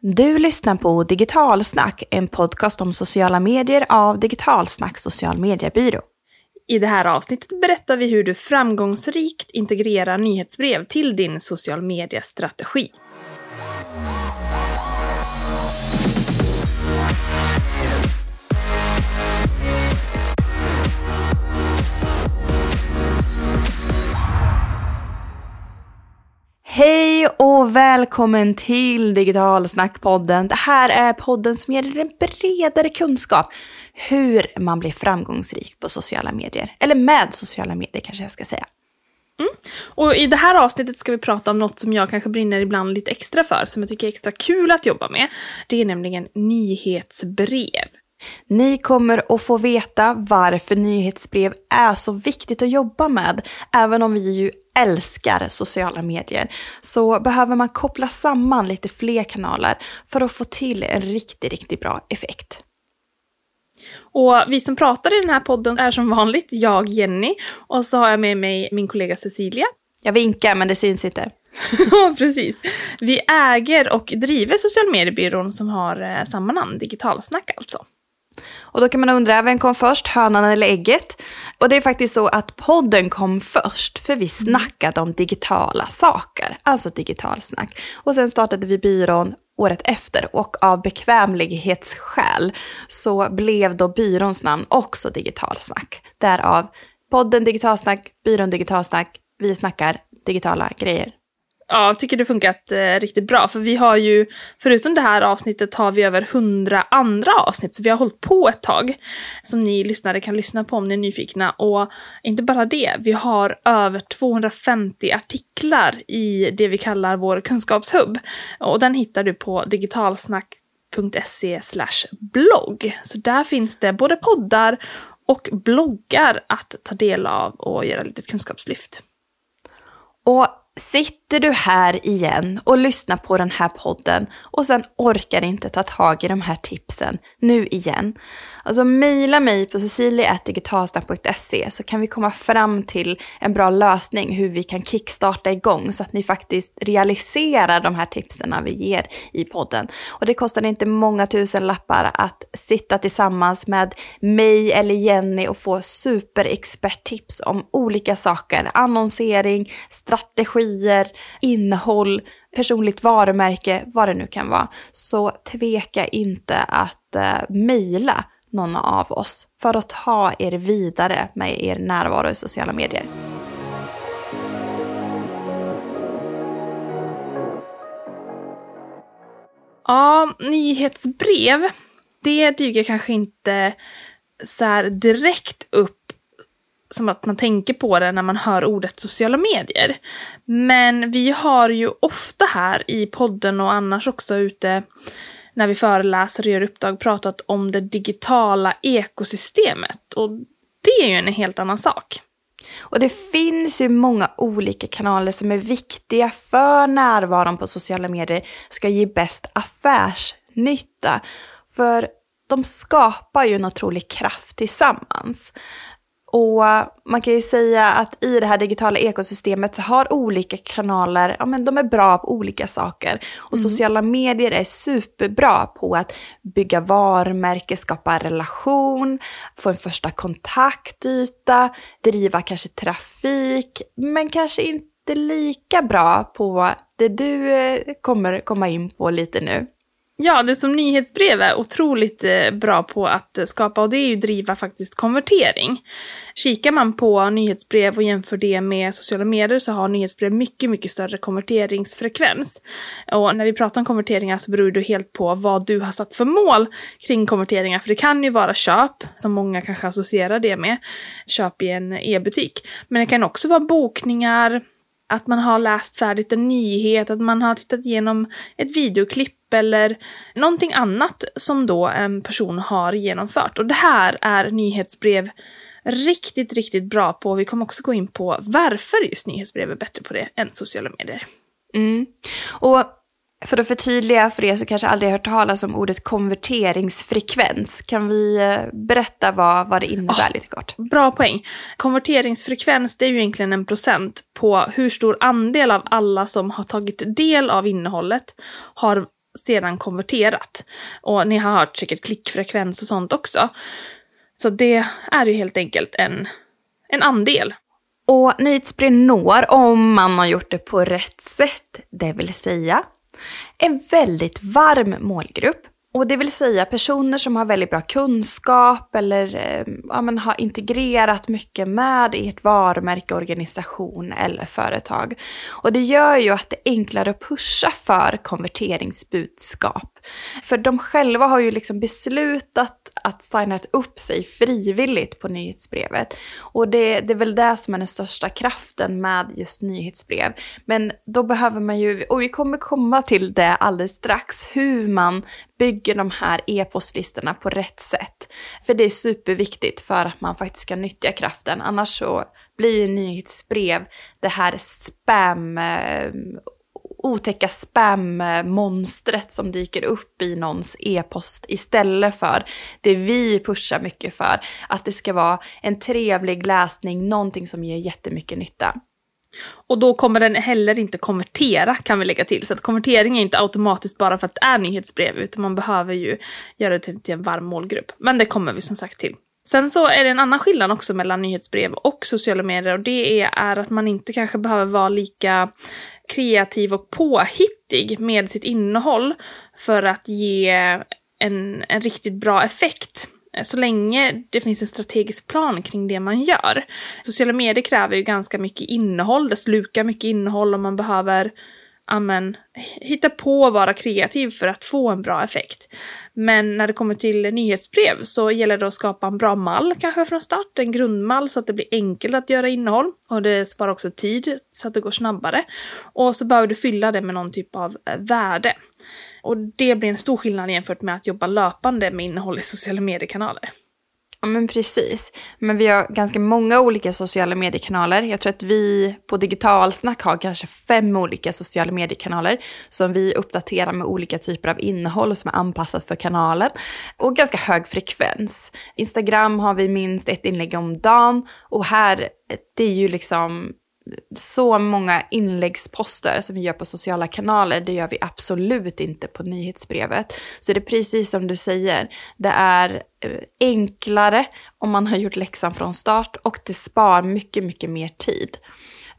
Du lyssnar på Digitalsnack, en podcast om sociala medier av Digitalsnack social mediebyrå. I det här avsnittet berättar vi hur du framgångsrikt integrerar nyhetsbrev till din social media-strategi. Hej och välkommen till Digitalsnackpodden. Det här är podden som ger dig en bredare kunskap hur man blir framgångsrik på sociala medier. Eller med sociala medier kanske jag ska säga. Mm. Och i det här avsnittet ska vi prata om något som jag kanske brinner ibland lite extra för, som jag tycker är extra kul att jobba med. Det är nämligen nyhetsbrev. Ni kommer att få veta varför nyhetsbrev är så viktigt att jobba med, även om vi ju älskar sociala medier, så behöver man koppla samman lite fler kanaler för att få till en riktigt, riktigt bra effekt. Och vi som pratar i den här podden är som vanligt jag, Jenny, och så har jag med mig min kollega Cecilia. Jag vinkar, men det syns inte. Precis. Vi äger och driver social mediebyrån som har eh, samma namn, Digitalsnack alltså. Och då kan man undra, vem kom först, hönan eller ägget? Och det är faktiskt så att podden kom först, för vi snackade om digitala saker, alltså digitalsnack. Och sen startade vi byrån året efter och av bekvämlighetsskäl så blev då byråns namn också digitalsnack. Därav podden digitalsnack, byrån digitalsnack, vi snackar digitala grejer. Ja, jag tycker det funkat eh, riktigt bra. För vi har ju, förutom det här avsnittet, har vi över hundra andra avsnitt. Så vi har hållit på ett tag. Som ni lyssnare kan lyssna på om ni är nyfikna. Och inte bara det, vi har över 250 artiklar i det vi kallar vår kunskapshubb. Och den hittar du på digitalsnack.se blogg. Så där finns det både poddar och bloggar att ta del av och göra lite kunskapslyft. Och Sitter du här igen och lyssnar på den här podden och sen orkar inte ta tag i de här tipsen nu igen? Alltså mejla mig på cecilia.digitalsnack.se så kan vi komma fram till en bra lösning hur vi kan kickstarta igång så att ni faktiskt realiserar de här tipsen vi ger i podden. Och det kostar inte många tusen lappar att sitta tillsammans med mig eller Jenny och få superexperttips om olika saker. Annonsering, strategier, innehåll, personligt varumärke, vad det nu kan vara. Så tveka inte att eh, mejla någon av oss för att ta er vidare med er närvaro i sociala medier. Ja, nyhetsbrev, det dyker kanske inte så direkt upp som att man tänker på det när man hör ordet sociala medier. Men vi har ju ofta här i podden och annars också ute när vi föreläser och gör uppdrag pratat om det digitala ekosystemet. Och det är ju en helt annan sak. Och det finns ju många olika kanaler som är viktiga för närvaron på sociala medier ska ge bäst affärsnytta. För de skapar ju en otrolig kraft tillsammans. Och man kan ju säga att i det här digitala ekosystemet så har olika kanaler, ja men de är bra på olika saker. Och mm. sociala medier är superbra på att bygga varumärke, skapa relation, få en första kontaktyta, driva kanske trafik, men kanske inte lika bra på det du eh, kommer komma in på lite nu. Ja, det som nyhetsbrev är otroligt eh, bra på att eh, skapa och det är ju driva faktiskt konvertering. Kikar man på nyhetsbrev och jämför det med sociala medier så har nyhetsbrev mycket, mycket större konverteringsfrekvens. Och när vi pratar om konverteringar så beror det helt på vad du har satt för mål kring konverteringar. För det kan ju vara köp, som många kanske associerar det med, köp i en e-butik. Men det kan också vara bokningar, att man har läst färdigt en nyhet, att man har tittat igenom ett videoklipp eller någonting annat som då en person har genomfört. Och det här är nyhetsbrev riktigt, riktigt bra på. Vi kommer också gå in på varför just nyhetsbrev är bättre på det än sociala medier. Mm. Och för att förtydliga för er som kanske aldrig hört talas om ordet konverteringsfrekvens, kan vi eh, berätta vad, vad det innebär oh, lite kort? Bra poäng. Konverteringsfrekvens, det är ju egentligen en procent på hur stor andel av alla som har tagit del av innehållet har sedan konverterat. Och ni har hört säkert klickfrekvens och sånt också. Så det är ju helt enkelt en, en andel. Och nyhetsbrev når, om man har gjort det på rätt sätt, det vill säga en väldigt varm målgrupp och det vill säga personer som har väldigt bra kunskap eller eh, ja, men har integrerat mycket med ert varumärke, organisation eller företag. Och det gör ju att det är enklare att pusha för konverteringsbudskap. För de själva har ju liksom beslutat att signa upp sig frivilligt på nyhetsbrevet. Och det, det är väl det som är den största kraften med just nyhetsbrev. Men då behöver man ju, och vi kommer komma till det alldeles strax, hur man bygger de här e-postlistorna på rätt sätt. För det är superviktigt för att man faktiskt ska nyttja kraften. Annars så blir nyhetsbrev det här spam eh, otäcka spammonstret som dyker upp i någons e-post istället för det vi pushar mycket för, att det ska vara en trevlig läsning, någonting som ger jättemycket nytta. Och då kommer den heller inte konvertera kan vi lägga till. Så att konvertering är inte automatiskt bara för att det är nyhetsbrev, utan man behöver ju göra det till en varm målgrupp. Men det kommer vi som sagt till. Sen så är det en annan skillnad också mellan nyhetsbrev och sociala medier och det är att man inte kanske behöver vara lika kreativ och påhittig med sitt innehåll för att ge en, en riktigt bra effekt. Eh, så länge det finns en strategisk plan kring det man gör. Sociala medier kräver ju ganska mycket innehåll, det slukar mycket innehåll och man behöver amen, hitta på och vara kreativ för att få en bra effekt. Men när det kommer till nyhetsbrev så gäller det att skapa en bra mall kanske från start, en grundmall så att det blir enkelt att göra innehåll och det sparar också tid så att det går snabbare. Och så behöver du fylla det med någon typ av eh, värde. Och det blir en stor skillnad jämfört med att jobba löpande med innehåll i sociala mediekanaler. Ja men precis. Men vi har ganska många olika sociala mediekanaler. Jag tror att vi på Digitalsnack har kanske fem olika sociala mediekanaler som vi uppdaterar med olika typer av innehåll som är anpassat för kanalen. Och ganska hög frekvens. Instagram har vi minst ett inlägg om dagen och här, det är ju liksom så många inläggsposter som vi gör på sociala kanaler, det gör vi absolut inte på nyhetsbrevet. Så det är precis som du säger, det är eh, enklare om man har gjort läxan från start och det spar mycket, mycket mer tid.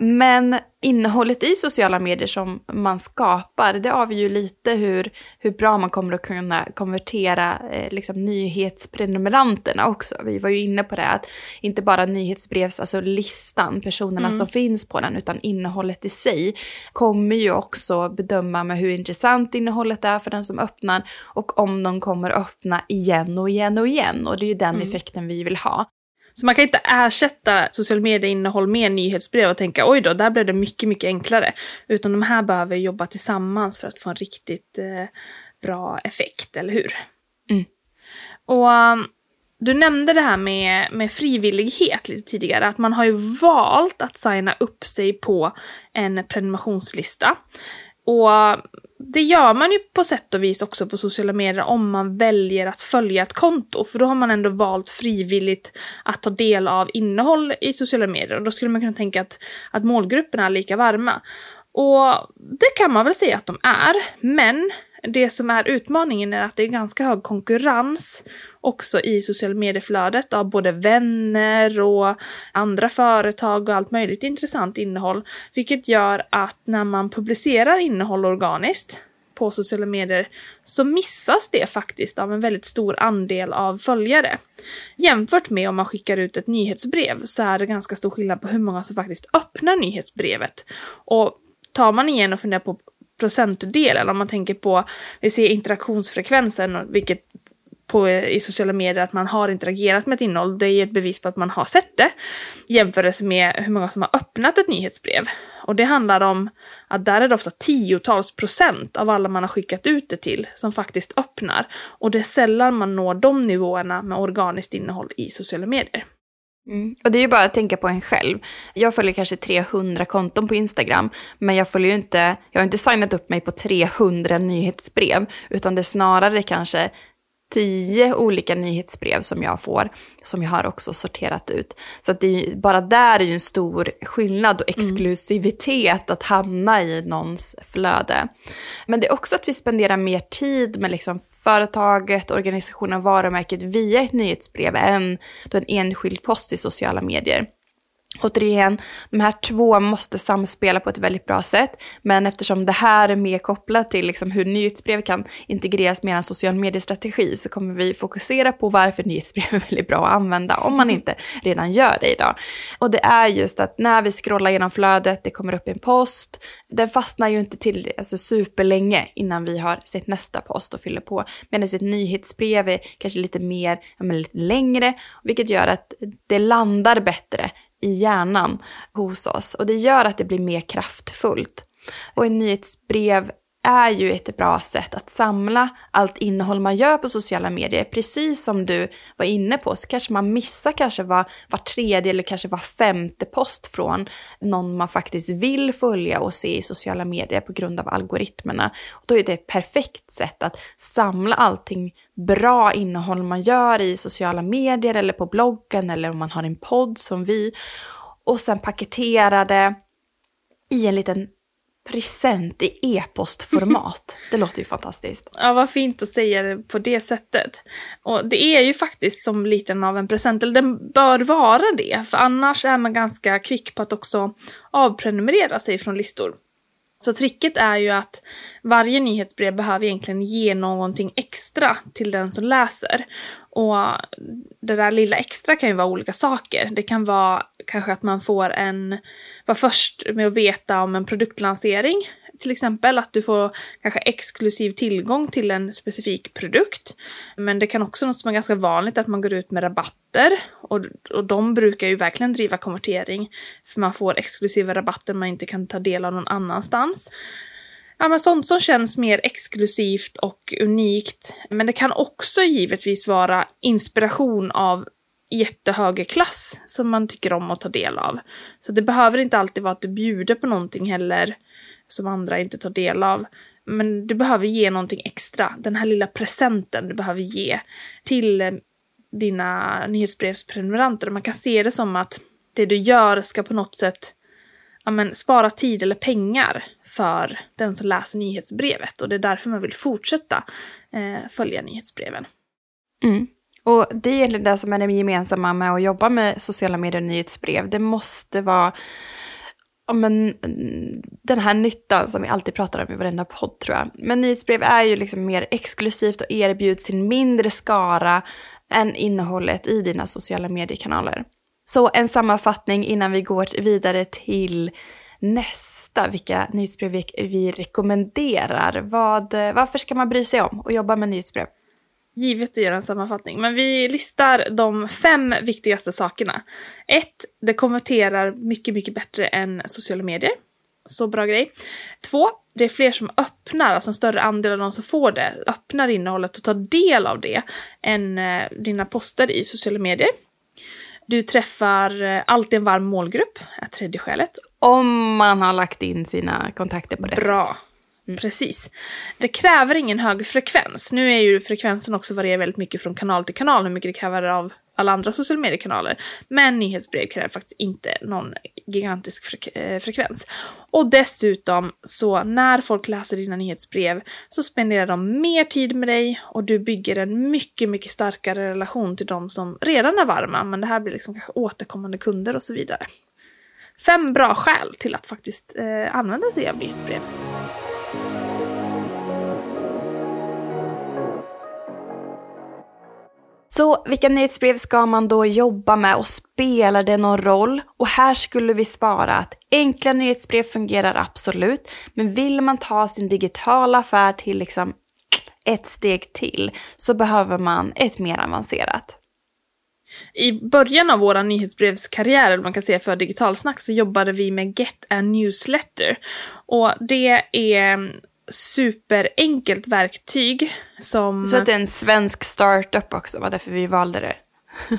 Men innehållet i sociala medier som man skapar, det avgör ju lite hur, hur bra man kommer att kunna konvertera eh, liksom, nyhetsprenumeranterna också. Vi var ju inne på det, att inte bara nyhetsbrevs, alltså listan, personerna mm. som finns på den, utan innehållet i sig kommer ju också bedöma med hur intressant innehållet är för den som öppnar och om de kommer öppna igen och igen och igen. Och det är ju den mm. effekten vi vill ha. Så man kan inte ersätta social media-innehåll med nyhetsbrev och tänka oj då, där blev det mycket, mycket enklare. Utan de här behöver jobba tillsammans för att få en riktigt eh, bra effekt, eller hur? Mm. Och um, du nämnde det här med, med frivillighet lite tidigare, att man har ju valt att signa upp sig på en prenumerationslista. Och det gör man ju på sätt och vis också på sociala medier om man väljer att följa ett konto, för då har man ändå valt frivilligt att ta del av innehåll i sociala medier. Och då skulle man kunna tänka att, att målgrupperna är lika varma. Och det kan man väl säga att de är, men det som är utmaningen är att det är ganska hög konkurrens också i sociala medieflödet av både vänner och andra företag och allt möjligt intressant innehåll. Vilket gör att när man publicerar innehåll organiskt på sociala medier så missas det faktiskt av en väldigt stor andel av följare. Jämfört med om man skickar ut ett nyhetsbrev så är det ganska stor skillnad på hur många som faktiskt öppnar nyhetsbrevet. Och tar man igen och funderar på procentdelen, om man tänker på, vi ser interaktionsfrekvensen, vilket på, i sociala medier att man har interagerat med ett innehåll, det är ett bevis på att man har sett det. Jämförelse med hur många som har öppnat ett nyhetsbrev. Och det handlar om att där är det ofta tiotals procent av alla man har skickat ut det till som faktiskt öppnar. Och det är sällan man når de nivåerna med organiskt innehåll i sociala medier. Mm. Och det är ju bara att tänka på en själv. Jag följer kanske 300 konton på Instagram, men jag följer ju inte, jag har inte signat upp mig på 300 nyhetsbrev, utan det är snarare kanske tio olika nyhetsbrev som jag får, som jag har också sorterat ut. Så att det är, bara där är ju en stor skillnad och mm. exklusivitet mm. att hamna i någons flöde. Men det är också att vi spenderar mer tid med liksom företaget, organisationen, varumärket via ett nyhetsbrev än då en enskild post i sociala medier. Återigen, de här två måste samspela på ett väldigt bra sätt, men eftersom det här är mer kopplat till liksom hur nyhetsbrev kan integreras med en social mediestrategi så kommer vi fokusera på varför nyhetsbrev är väldigt bra att använda om man inte redan gör det idag. Och det är just att när vi scrollar genom flödet, det kommer upp en post, den fastnar ju inte till alltså superlänge innan vi har sett nästa post och fyller på. Medan ett nyhetsbrev är kanske lite mer, ja, men lite längre, vilket gör att det landar bättre i hjärnan hos oss och det gör att det blir mer kraftfullt. Och ett nyhetsbrev är ju ett bra sätt att samla allt innehåll man gör på sociala medier. Precis som du var inne på så kanske man missar kanske var, var tredje eller kanske var femte post från någon man faktiskt vill följa och se i sociala medier på grund av algoritmerna. Och då är det ett perfekt sätt att samla allting bra innehåll man gör i sociala medier eller på bloggen eller om man har en podd som vi och sen paketera det i en liten present i e-postformat. Det låter ju fantastiskt. Ja, vad fint att säga det på det sättet. Och det är ju faktiskt som lite av en present, eller den bör vara det, för annars är man ganska kvick på att också avprenumerera sig från listor. Så tricket är ju att varje nyhetsbrev behöver egentligen ge någonting extra till den som läser. Och det där lilla extra kan ju vara olika saker. Det kan vara kanske att man får en, var först med att veta om en produktlansering till exempel att du får kanske exklusiv tillgång till en specifik produkt. Men det kan också något som är ganska vanligt att man går ut med rabatter och, och de brukar ju verkligen driva konvertering för man får exklusiva rabatter man inte kan ta del av någon annanstans. Ja, men sånt som känns mer exklusivt och unikt. Men det kan också givetvis vara inspiration av jättehögerklass som man tycker om att ta del av. Så det behöver inte alltid vara att du bjuder på någonting heller som andra inte tar del av. Men du behöver ge någonting extra. Den här lilla presenten du behöver ge till eh, dina nyhetsbrevsprenumeranter. Man kan se det som att det du gör ska på något sätt ja, men, spara tid eller pengar för den som läser nyhetsbrevet. Och det är därför man vill fortsätta eh, följa nyhetsbreven. Mm. Och det är egentligen det som är det gemensamma med att jobba med sociala medier och nyhetsbrev. Det måste vara ja, men, den här nyttan som vi alltid pratar om i varenda podd tror jag. Men nyhetsbrev är ju liksom mer exklusivt och erbjuds till mindre skara än innehållet i dina sociala mediekanaler. Så en sammanfattning innan vi går vidare till nästa, vilka nyhetsbrev vi, rekommenderar. Vad, varför ska man bry sig om och jobba med nyhetsbrev? Givet att göra en sammanfattning, men vi listar de fem viktigaste sakerna. Ett, det konverterar mycket, mycket bättre än sociala medier. Så bra grej. Två, det är fler som öppnar, alltså en större andel av de som får det, öppnar innehållet och tar del av det än eh, dina poster i sociala medier. Du träffar eh, alltid en varm målgrupp, är tredje skälet. Om man har lagt in sina kontakter på det Bra. Mm. Precis. Det kräver ingen hög frekvens. Nu är ju frekvensen också varierar väldigt mycket från kanal till kanal, hur mycket det kräver av alla andra sociala mediekanaler. Men nyhetsbrev kräver faktiskt inte någon gigantisk frek eh, frekvens. Och dessutom, så när folk läser dina nyhetsbrev så spenderar de mer tid med dig och du bygger en mycket, mycket starkare relation till de som redan är varma, men det här blir liksom kanske återkommande kunder och så vidare. Fem bra skäl till att faktiskt eh, använda sig av nyhetsbrev. Så vilka nyhetsbrev ska man då jobba med och spelar det någon roll? Och här skulle vi spara att enkla nyhetsbrev fungerar absolut, men vill man ta sin digitala affär till liksom ett steg till så behöver man ett mer avancerat. I början av vår nyhetsbrevskarriär, eller man kan säga för Digitalsnack, så jobbade vi med Get a Newsletter. Och det är superenkelt verktyg som... Så att det är en svensk startup också, var därför vi valde det.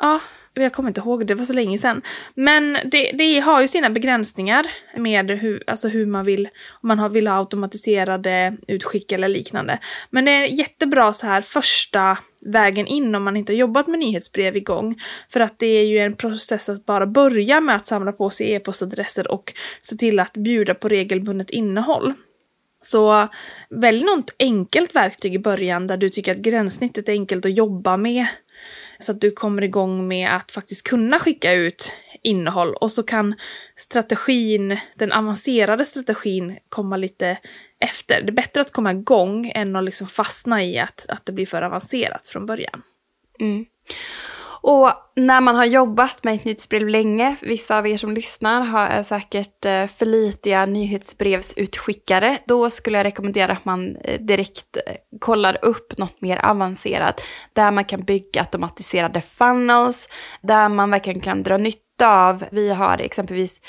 ja, jag kommer inte ihåg, det var så länge sedan. Men det, det har ju sina begränsningar med hur, alltså hur man vill, om man har, vill ha automatiserade utskick eller liknande. Men det är jättebra så här första vägen in om man inte har jobbat med nyhetsbrev igång. För att det är ju en process att bara börja med att samla på sig e-postadresser och se till att bjuda på regelbundet innehåll. Så välj något enkelt verktyg i början där du tycker att gränssnittet är enkelt att jobba med. Så att du kommer igång med att faktiskt kunna skicka ut innehåll och så kan strategin, den avancerade strategin komma lite efter. Det är bättre att komma igång än att liksom fastna i att, att det blir för avancerat från början. Mm. Och när man har jobbat med ett nyhetsbrev länge, vissa av er som lyssnar har säkert eh, förlitliga nyhetsbrevsutskickare, då skulle jag rekommendera att man eh, direkt eh, kollar upp något mer avancerat, där man kan bygga automatiserade funnels, där man verkligen kan dra nytta av, vi har exempelvis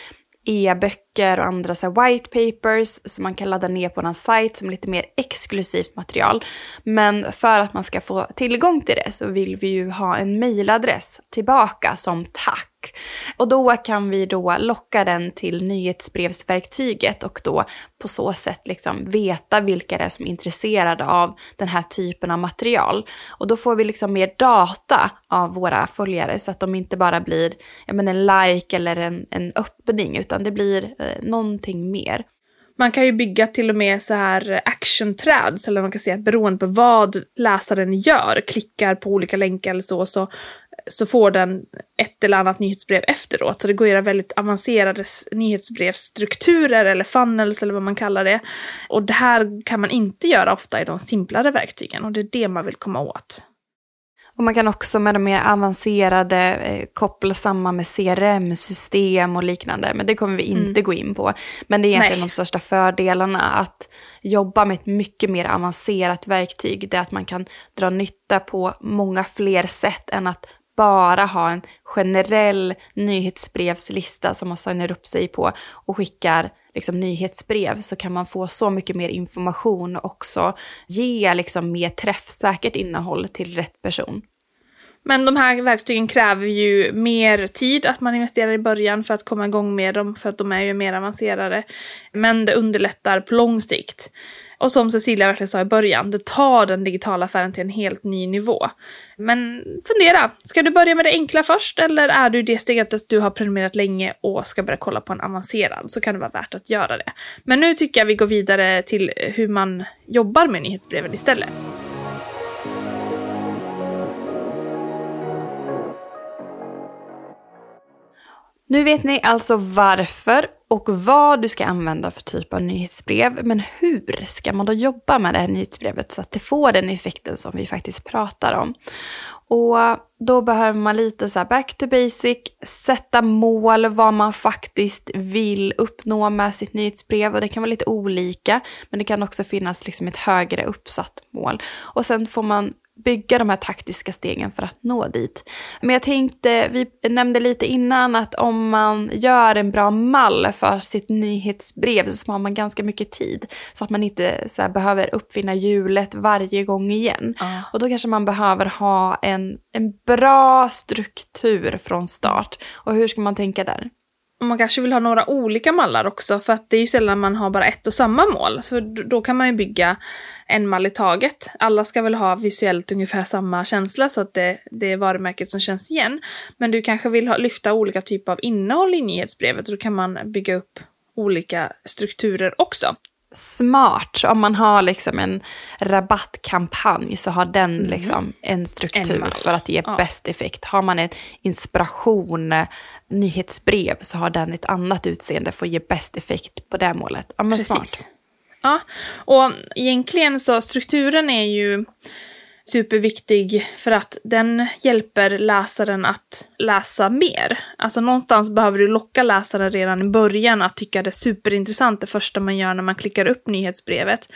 e-böcker och andra så white papers som man kan ladda ner på någon sajt som lite mer exklusivt material. Men för att man ska få tillgång till det så vill vi ju ha en mailadress tillbaka som tack och då kan vi då locka den till nyhetsbrevsverktyget och då på så sätt liksom veta vilka det är som är intresserade av den här typen av material. Och då får vi liksom mer data av våra följare så att de inte bara blir menar, en like eller en, en öppning utan det blir eh, någonting mer. Man kan ju bygga till och med så här actionträd, eller man kan säga beroende på vad läsaren gör, klickar på olika länkar eller så, så så får den ett eller annat nyhetsbrev efteråt. Så det går att göra väldigt avancerade nyhetsbrevsstrukturer eller funnels eller vad man kallar det. Och det här kan man inte göra ofta i de simplare verktygen och det är det man vill komma åt. Och man kan också med de mer avancerade eh, koppla samman med CRM-system och liknande. Men det kommer vi inte mm. gå in på. Men det är egentligen Nej. de största fördelarna att jobba med ett mycket mer avancerat verktyg. Det är att man kan dra nytta på många fler sätt än att bara ha en generell nyhetsbrevslista som man signar upp sig på och skickar liksom, nyhetsbrev så kan man få så mycket mer information och också ge liksom, mer träffsäkert innehåll till rätt person. Men de här verktygen kräver ju mer tid att man investerar i början för att komma igång med dem, för att de är ju mer avancerade. Men det underlättar på lång sikt. Och som Cecilia verkligen sa i början, det tar den digitala affären till en helt ny nivå. Men fundera, ska du börja med det enkla först eller är du i det steget att du har prenumererat länge och ska börja kolla på en avancerad så kan det vara värt att göra det. Men nu tycker jag vi går vidare till hur man jobbar med nyhetsbreven istället. Nu vet ni alltså varför och vad du ska använda för typ av nyhetsbrev. Men hur ska man då jobba med det här nyhetsbrevet så att det får den effekten som vi faktiskt pratar om? Och då behöver man lite så här back to basic, sätta mål, vad man faktiskt vill uppnå med sitt nyhetsbrev. Och det kan vara lite olika, men det kan också finnas liksom ett högre uppsatt mål. Och sen får man bygga de här taktiska stegen för att nå dit. Men jag tänkte, vi nämnde lite innan att om man gör en bra mall för sitt nyhetsbrev så sparar man ganska mycket tid. Så att man inte här, behöver uppfinna hjulet varje gång igen. Uh. Och då kanske man behöver ha en, en bra struktur från start. Och hur ska man tänka där? Man kanske vill ha några olika mallar också för att det är ju sällan man har bara ett och samma mål. Så då kan man ju bygga en mall i taget. Alla ska väl ha visuellt ungefär samma känsla så att det, det är varumärket som känns igen. Men du kanske vill ha, lyfta olika typer av innehåll i nyhetsbrevet och då kan man bygga upp olika strukturer också smart. Om man har liksom en rabattkampanj så har den mm. liksom en struktur en för att ge ja. bäst effekt. Har man en inspiration nyhetsbrev så har den ett annat utseende för att ge bäst effekt på det målet. Ja, men Precis. smart. Ja, och egentligen så strukturen är ju superviktig för att den hjälper läsaren att läsa mer. Alltså någonstans behöver du locka läsaren redan i början att tycka det är superintressant det första man gör när man klickar upp nyhetsbrevet.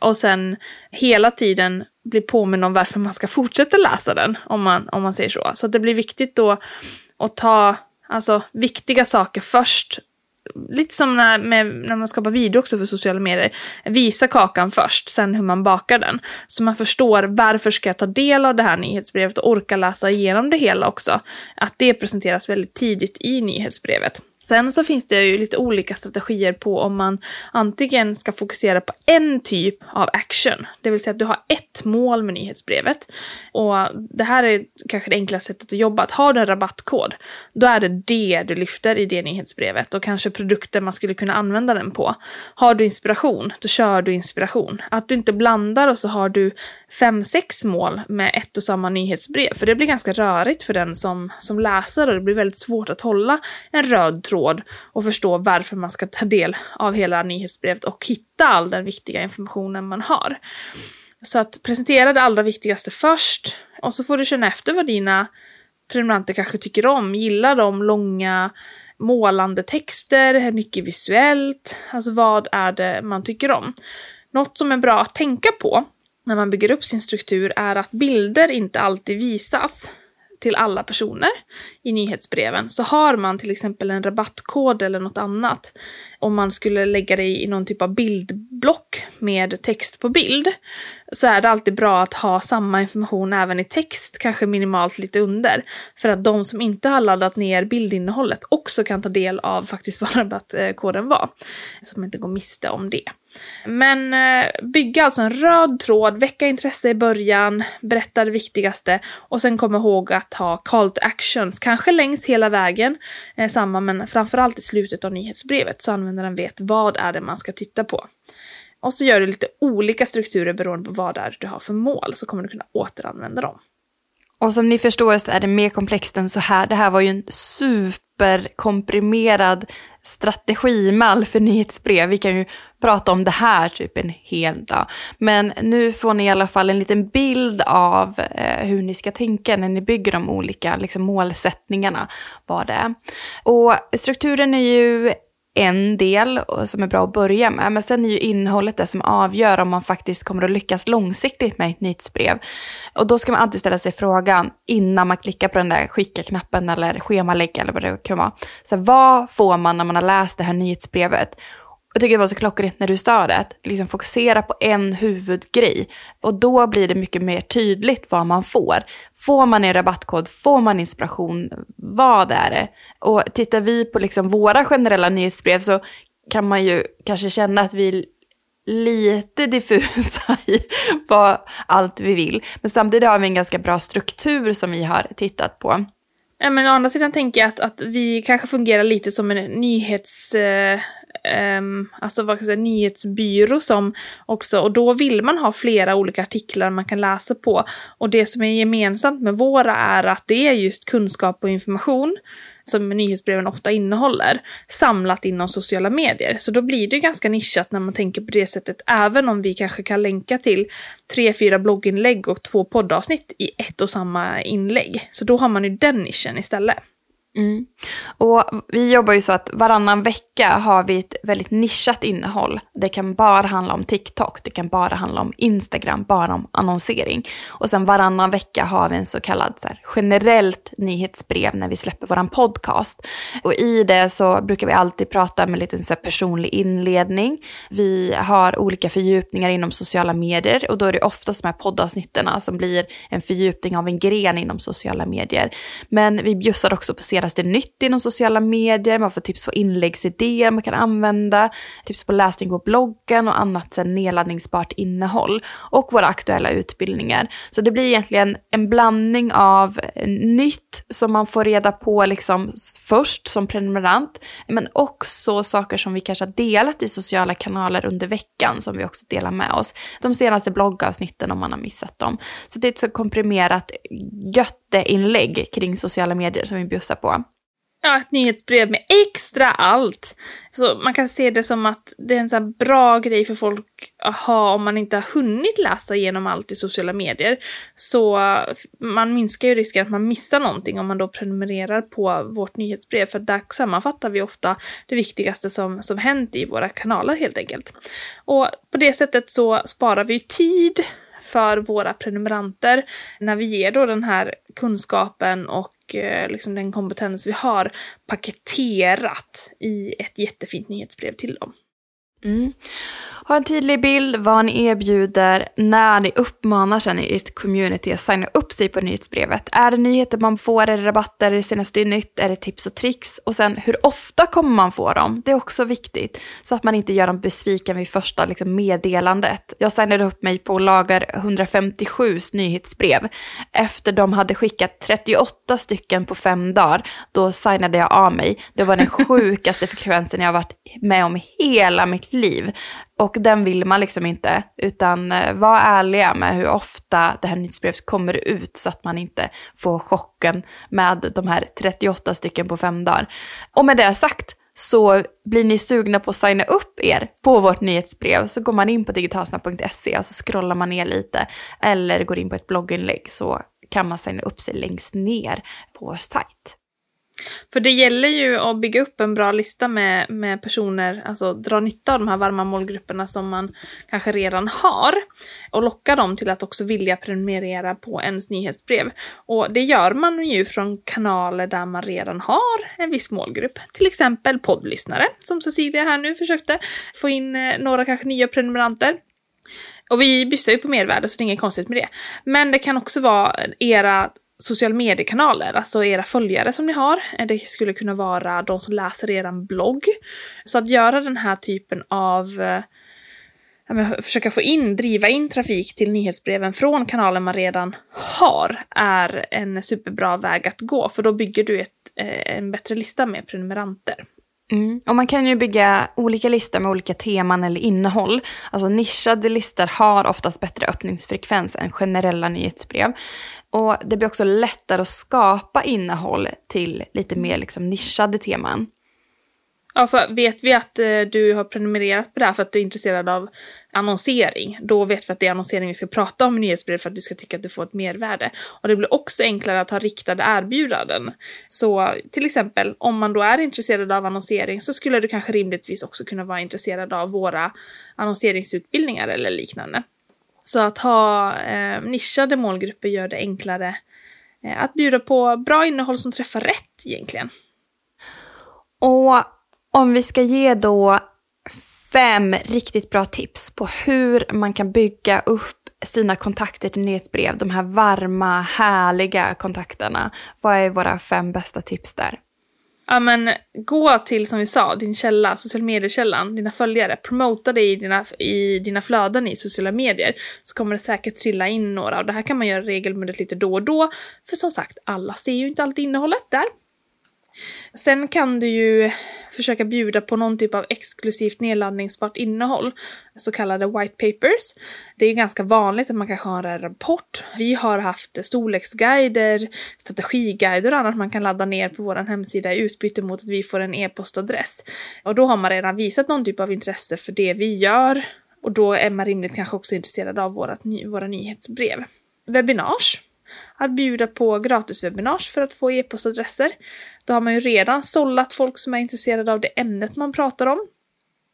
Och sen hela tiden bli påminn om varför man ska fortsätta läsa den, om man, om man säger så. Så det blir viktigt då att ta alltså, viktiga saker först lite som när, med, när man skapar video också för sociala medier, visa kakan först, sen hur man bakar den. Så man förstår varför ska jag ta del av det här nyhetsbrevet och orka läsa igenom det hela också. Att det presenteras väldigt tidigt i nyhetsbrevet. Sen så finns det ju lite olika strategier på om man antingen ska fokusera på en typ av action, det vill säga att du har ett mål med nyhetsbrevet. Och det här är kanske det enklaste sättet att jobba, att har du en rabattkod, då är det det du lyfter i det nyhetsbrevet och kanske produkter man skulle kunna använda den på. Har du inspiration, då kör du inspiration. Att du inte blandar och så har du fem, sex mål med ett och samma nyhetsbrev, för det blir ganska rörigt för den som, som läser och det blir väldigt svårt att hålla en röd tråd tråd och förstå varför man ska ta del av hela nyhetsbrevet och hitta all den viktiga informationen man har. Så att presentera det allra viktigaste först och så får du känna efter vad dina prenumeranter kanske tycker om. Gillar de långa målande texter, mycket visuellt? Alltså vad är det man tycker om? Något som är bra att tänka på när man bygger upp sin struktur är att bilder inte alltid visas till alla personer i nyhetsbreven. Så har man till exempel en rabattkod eller något annat, om man skulle lägga det i någon typ av bildblock med text på bild, så är det alltid bra att ha samma information även i text, kanske minimalt lite under. För att de som inte har laddat ner bildinnehållet också kan ta del av faktiskt vad rabattkoden var. Så att man inte går miste om det. Men eh, bygga alltså en röd tråd, väcka intresse i början, berätta det viktigaste och sen kom ihåg att ha call to actions, kanske längs hela vägen, eh, samma men framförallt i slutet av nyhetsbrevet så användaren vet vad är det man ska titta på. Och så gör du lite olika strukturer beroende på vad det är du har för mål så kommer du kunna återanvända dem. Och som ni förstår så är det mer komplext än så här. Det här var ju en superkomprimerad strategimall för nyhetsbrev. Vi kan ju prata om det här typ en hel dag. Men nu får ni i alla fall en liten bild av eh, hur ni ska tänka när ni bygger de olika liksom, målsättningarna. Vad det är. Och strukturen är ju en del som är bra att börja med. Men sen är ju innehållet det som avgör om man faktiskt kommer att lyckas långsiktigt med ett nyhetsbrev. Och då ska man alltid ställa sig frågan innan man klickar på den där skicka-knappen eller schemalägga eller vad det kan vara. Så vad får man när man har läst det här nyhetsbrevet? Jag tycker det var så klockrent när du sa det, att liksom fokusera på en huvudgrej. Och då blir det mycket mer tydligt vad man får. Får man en rabattkod? Får man inspiration? Vad är det? Och tittar vi på liksom våra generella nyhetsbrev så kan man ju kanske känna att vi är lite diffusa i vad allt vi vill. Men samtidigt har vi en ganska bra struktur som vi har tittat på. Ja, men å andra sidan tänker jag att, att vi kanske fungerar lite som en nyhets... Eh um, alltså vad ska jag säga, nyhetsbyrå som också, och då vill man ha flera olika artiklar man kan läsa på. Och det som är gemensamt med våra är att det är just kunskap och information som nyhetsbreven ofta innehåller, samlat inom sociala medier. Så då blir det ganska nischat när man tänker på det sättet, även om vi kanske kan länka till tre, fyra blogginlägg och två poddavsnitt i ett och samma inlägg. Så då har man ju den nischen istället. Mm. Och vi jobbar ju så att varannan vecka har vi ett väldigt nischat innehåll. Det kan bara handla om TikTok, det kan bara handla om Instagram, bara om annonsering. Och sen varannan vecka har vi en så kallad så här, generellt nyhetsbrev när vi släpper våran podcast. Och i det så brukar vi alltid prata med lite så här personlig inledning. Vi har olika fördjupningar inom sociala medier och då är det oftast de här poddavsnitten som blir en fördjupning av en gren inom sociala medier. Men vi bjussar också på senaste nytt inom sociala medier, man får tips på inläggsidéer man kan använda, tips på läsning på bloggen och annat sen nedladdningsbart innehåll och våra aktuella utbildningar. Så det blir egentligen en blandning av nytt som man får reda på liksom först som prenumerant, men också saker som vi kanske har delat i sociala kanaler under veckan som vi också delar med oss. De senaste bloggavsnitten om man har missat dem. Så det är ett så komprimerat götteinlägg kring sociala medier som vi bjussar på ja, ett nyhetsbrev med extra allt. Så man kan se det som att det är en sån bra grej för folk att ha om man inte har hunnit läsa igenom allt i sociala medier. Så eh, man minskar ju risken att man missar någonting om man då prenumererar på vårt nyhetsbrev. För där sammanfattar vi ofta det viktigaste som, som hänt i våra kanaler helt enkelt. Och på det sättet så sparar vi tid för våra prenumeranter när vi ger då den här kunskapen och och eh, liksom den kompetens vi har paketerat i ett jättefint nyhetsbrev till dem. Mm. Ha en tydlig bild vad ni erbjuder när ni uppmanar sen i ert community att signa upp sig på nyhetsbrevet. Är det nyheter man får, är det rabatter, är det senaste nytt, är det tips och tricks? Och sen hur ofta kommer man få dem? Det är också viktigt. Så att man inte gör dem besviken vid första liksom, meddelandet. Jag signade upp mig på lager 157 nyhetsbrev. Efter de hade skickat 38 stycken på fem dagar, då signade jag av mig. Det var den sjukaste frekvensen jag har varit med om hela mitt liv. Och den vill man liksom inte, utan eh, var ärliga med hur ofta det här nyhetsbrevet kommer ut så att man inte får chocken med de här 38 stycken på fem dagar. Och med det sagt så blir ni sugna på att signa upp er på vårt nyhetsbrev så går man in på digitalsnabb.se och så scrollar man ner lite eller går in på ett blogginlägg så kan man signa upp sig längst ner på vår sajt. För det gäller ju att bygga upp en bra lista med, med personer, alltså dra nytta av de här varma målgrupperna som man kanske redan har och locka dem till att också vilja prenumerera på ens nyhetsbrev. Och det gör man ju från kanaler där man redan har en viss målgrupp. Till exempel poddlyssnare, som Cecilia här nu försökte få in eh, några kanske nya prenumeranter. Och vi byssar ju på mervärde så det är inget konstigt med det. Men det kan också vara era sociala mediekanaler, alltså era följare som ni har. Eh, det skulle kunna vara de som läser er blogg. Så att göra den här typen av eh, försöka få in, driva in trafik till nyhetsbreven från kanaler man redan har är en superbra väg att gå, för då bygger du ett, eh, en bättre lista med prenumeranter. Mm. Och man kan ju bygga olika listor med olika teman eller innehåll. Alltså nischade listor har oftast bättre öppningsfrekvens än generella nyhetsbrev. Och det blir också lättare att skapa innehåll till lite mer liksom nischade teman. Ja, för vet vi att eh, du har prenumererat på det här för att du är intresserad av annonsering, då vet vi att det är annonsering vi ska prata om i nyhetsbrevet för att du ska tycka att du får ett mervärde. Och det blir också enklare att ha riktade erbjudanden. Så till exempel, om man då är intresserad av annonsering så skulle du kanske rimligtvis också kunna vara intresserad av våra annonseringsutbildningar eller liknande. Så att ha eh, nischade målgrupper gör det enklare eh, att bjuda på bra innehåll som träffar rätt egentligen. Och om vi ska ge då fem riktigt bra tips på hur man kan bygga upp sina kontakter till nyhetsbrev, de här varma, härliga kontakterna. Vad är våra fem bästa tips där? Ja men gå till, som vi sa, din källa, social medier-källan, dina följare, promota det i dina, i dina flöden i sociala medier, så kommer det säkert trilla in några. Och det här kan man göra regelbundet lite då och då, för som sagt, alla ser ju inte alltid innehållet där. Sen kan du ju försöka bjuda på någon typ av exklusivt nedladdningsbart innehåll, så kallade white papers. Det är ju ganska vanligt att man kanske har en rapport. Vi har haft storleksguider, strategiguider och annat man kan ladda ner på vår hemsida i utbyte mot att vi får en e-postadress. Och då har man redan visat någon typ av intresse för det vi gör och då är man rimligt kanske också intresserad av vårat, våra nyhetsbrev. Webinars att bjuda på gratiswebinars för att få e-postadresser. Då har man ju redan sållat folk som är intresserade av det ämnet man pratar om.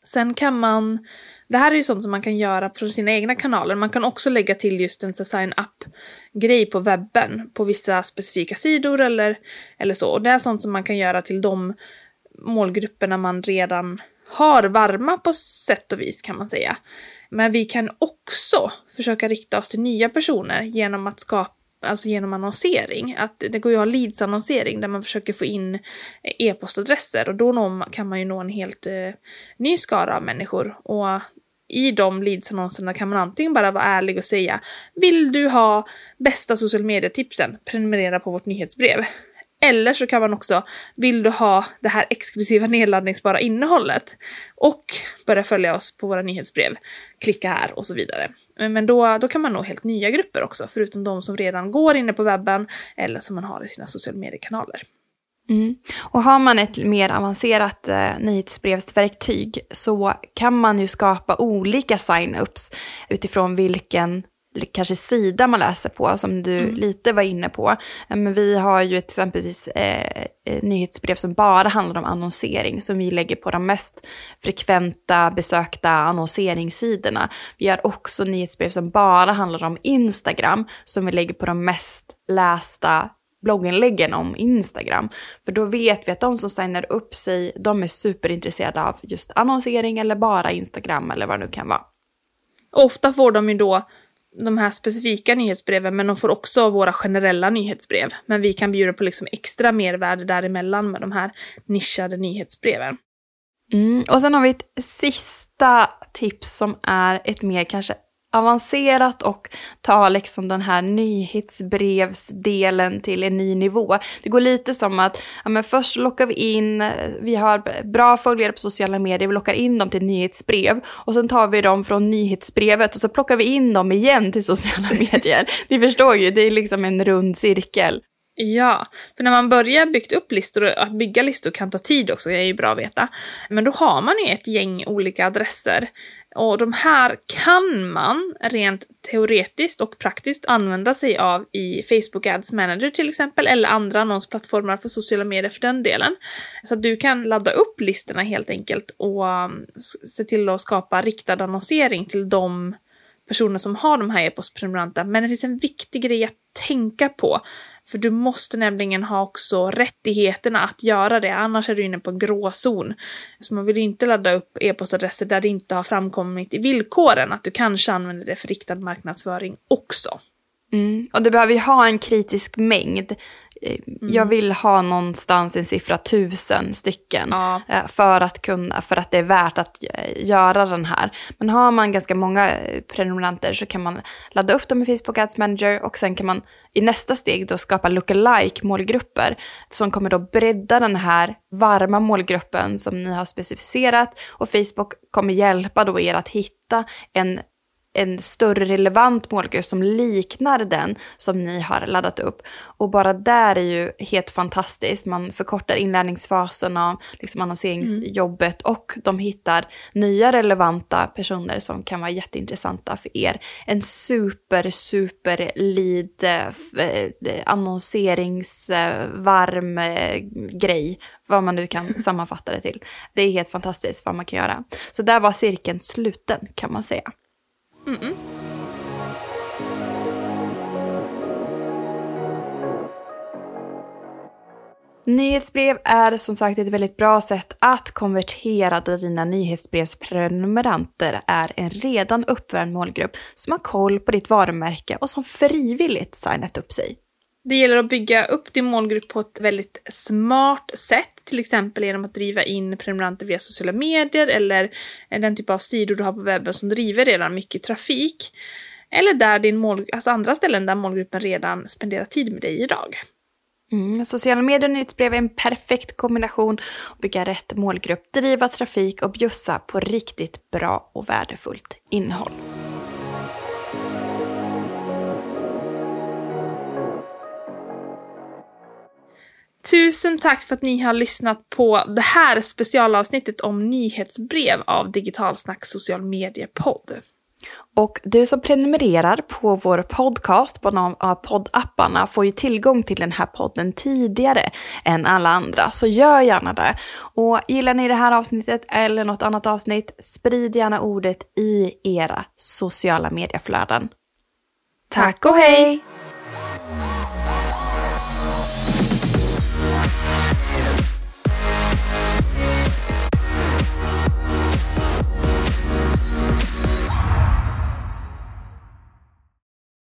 Sen kan man, det här är ju sånt som man kan göra från sina egna kanaler, man kan också lägga till just en sign-up-grej på webben på vissa specifika sidor eller, eller så. Och det är sånt som man kan göra till de målgrupperna man redan har varma på sätt och vis kan man säga. Men vi kan också försöka rikta oss till nya personer genom att skapa alltså genom annonsering. Att det går ju att ha leads-annonsering där man försöker få in e-postadresser och då kan man ju nå en helt eh, ny skara av människor. Och i de leads-annonserna kan man antingen bara vara ärlig och säga Vill du ha bästa social media-tipsen? Prenumerera på vårt nyhetsbrev. Eller så kan man också, vill du ha det här exklusiva nedladdningsbara innehållet och börja följa oss på våra nyhetsbrev, klicka här och så vidare. Men då, då kan man nå helt nya grupper också, förutom de som redan går inne på webben eller som man har i sina sociala mediekanaler. Mm. Och har man ett mer avancerat eh, nyhetsbrevsverktyg så kan man ju skapa olika sign-ups utifrån vilken kanske sida man läser på, som du mm. lite var inne på. Men vi har ju exempelvis eh, eh, nyhetsbrev som bara handlar om annonsering, som vi lägger på de mest frekventa besökta annonseringssidorna. Vi har också nyhetsbrev som bara handlar om Instagram, som vi lägger på de mest lästa blogginläggen om Instagram. För då vet vi att de som signar upp sig, de är superintresserade av just annonsering eller bara Instagram eller vad det nu kan vara. Ofta får de ju då de här specifika nyhetsbreven, men de får också våra generella nyhetsbrev. Men vi kan bjuda på liksom extra mervärde däremellan med de här nischade nyhetsbreven. Mm, och sen har vi ett sista tips som är ett mer kanske avancerat och ta liksom den här nyhetsbrevsdelen till en ny nivå. Det går lite som att ja, men först lockar vi in, vi har bra följare på sociala medier, vi lockar in dem till nyhetsbrev och sen tar vi dem från nyhetsbrevet och så plockar vi in dem igen till sociala medier. Ni förstår ju, det är liksom en rund cirkel. Ja, för när man börjar bygga upp listor, att bygga listor kan ta tid också, det är ju bra att veta. Men då har man ju ett gäng olika adresser och de här kan man rent teoretiskt och praktiskt använda sig av i Facebook Ads Manager till exempel, eller andra annonsplattformar för sociala medier för den delen. Så att du kan ladda upp listorna helt enkelt och um, se till att skapa riktad annonsering till de personer som har de här e-postprenumeranterna. Men det finns en viktig grej att tänka på. För du måste nämligen ha också rättigheterna att göra det, annars är du inne på en gråzon. Så man vill inte ladda upp e-postadresser där det inte har framkommit i villkoren att du kanske använder det för riktad marknadsföring också. Mm. Och det behöver ju ha en kritisk mängd. Mm. Jag vill ha någonstans en siffra tusen stycken ja. Eh, för, att kunna, för att det är värt att göra den här. Men har man ganska många eh, prenumeranter så kan man ladda upp dem i Facebook Ads Manager och sen kan man i nästa steg då skapa lookalike målgrupper som kommer då bredda den här varma målgruppen som ni har specificerat och Facebook kommer hjälpa då er att hitta en en större relevant målgrupp som liknar den som ni har laddat upp. Och bara där är ju helt fantastiskt. Man förkortar inlärningsfasen av liksom annonseringsjobbet mm. och de hittar nya relevanta personer som kan vara jätteintressanta för er. En super, super lead eh, annonseringsvarm eh, grej vad man nu kan sammanfatta det till. Det är helt fantastiskt vad man kan göra. Så där var cirkeln sluten kan man säga. Mm -mm. Nyhetsbrev är som sagt ett väldigt bra sätt att konvertera då dina nyhetsbrevsprenumeranter är en redan uppvärmd målgrupp som har koll på ditt varumärke och som frivilligt signat upp sig. Det gäller att bygga upp din målgrupp på ett väldigt smart sätt, till exempel genom att driva in prenumeranter via sociala medier eller den typ av sidor du har på webben som driver redan mycket trafik. Eller där din mål, alltså andra ställen där målgruppen redan spenderar tid med dig idag. Mm, sociala medier och nyhetsbrev är en perfekt kombination att bygga rätt målgrupp, driva trafik och bjussa på riktigt bra och värdefullt innehåll. Tusen tack för att ni har lyssnat på det här specialavsnittet om nyhetsbrev av Digitalsnack social mediepodd. Och du som prenumererar på vår podcast på någon av poddapparna får ju tillgång till den här podden tidigare än alla andra, så gör gärna det. Och gillar ni det här avsnittet eller något annat avsnitt, sprid gärna ordet i era sociala medieflöden. Tack och hej!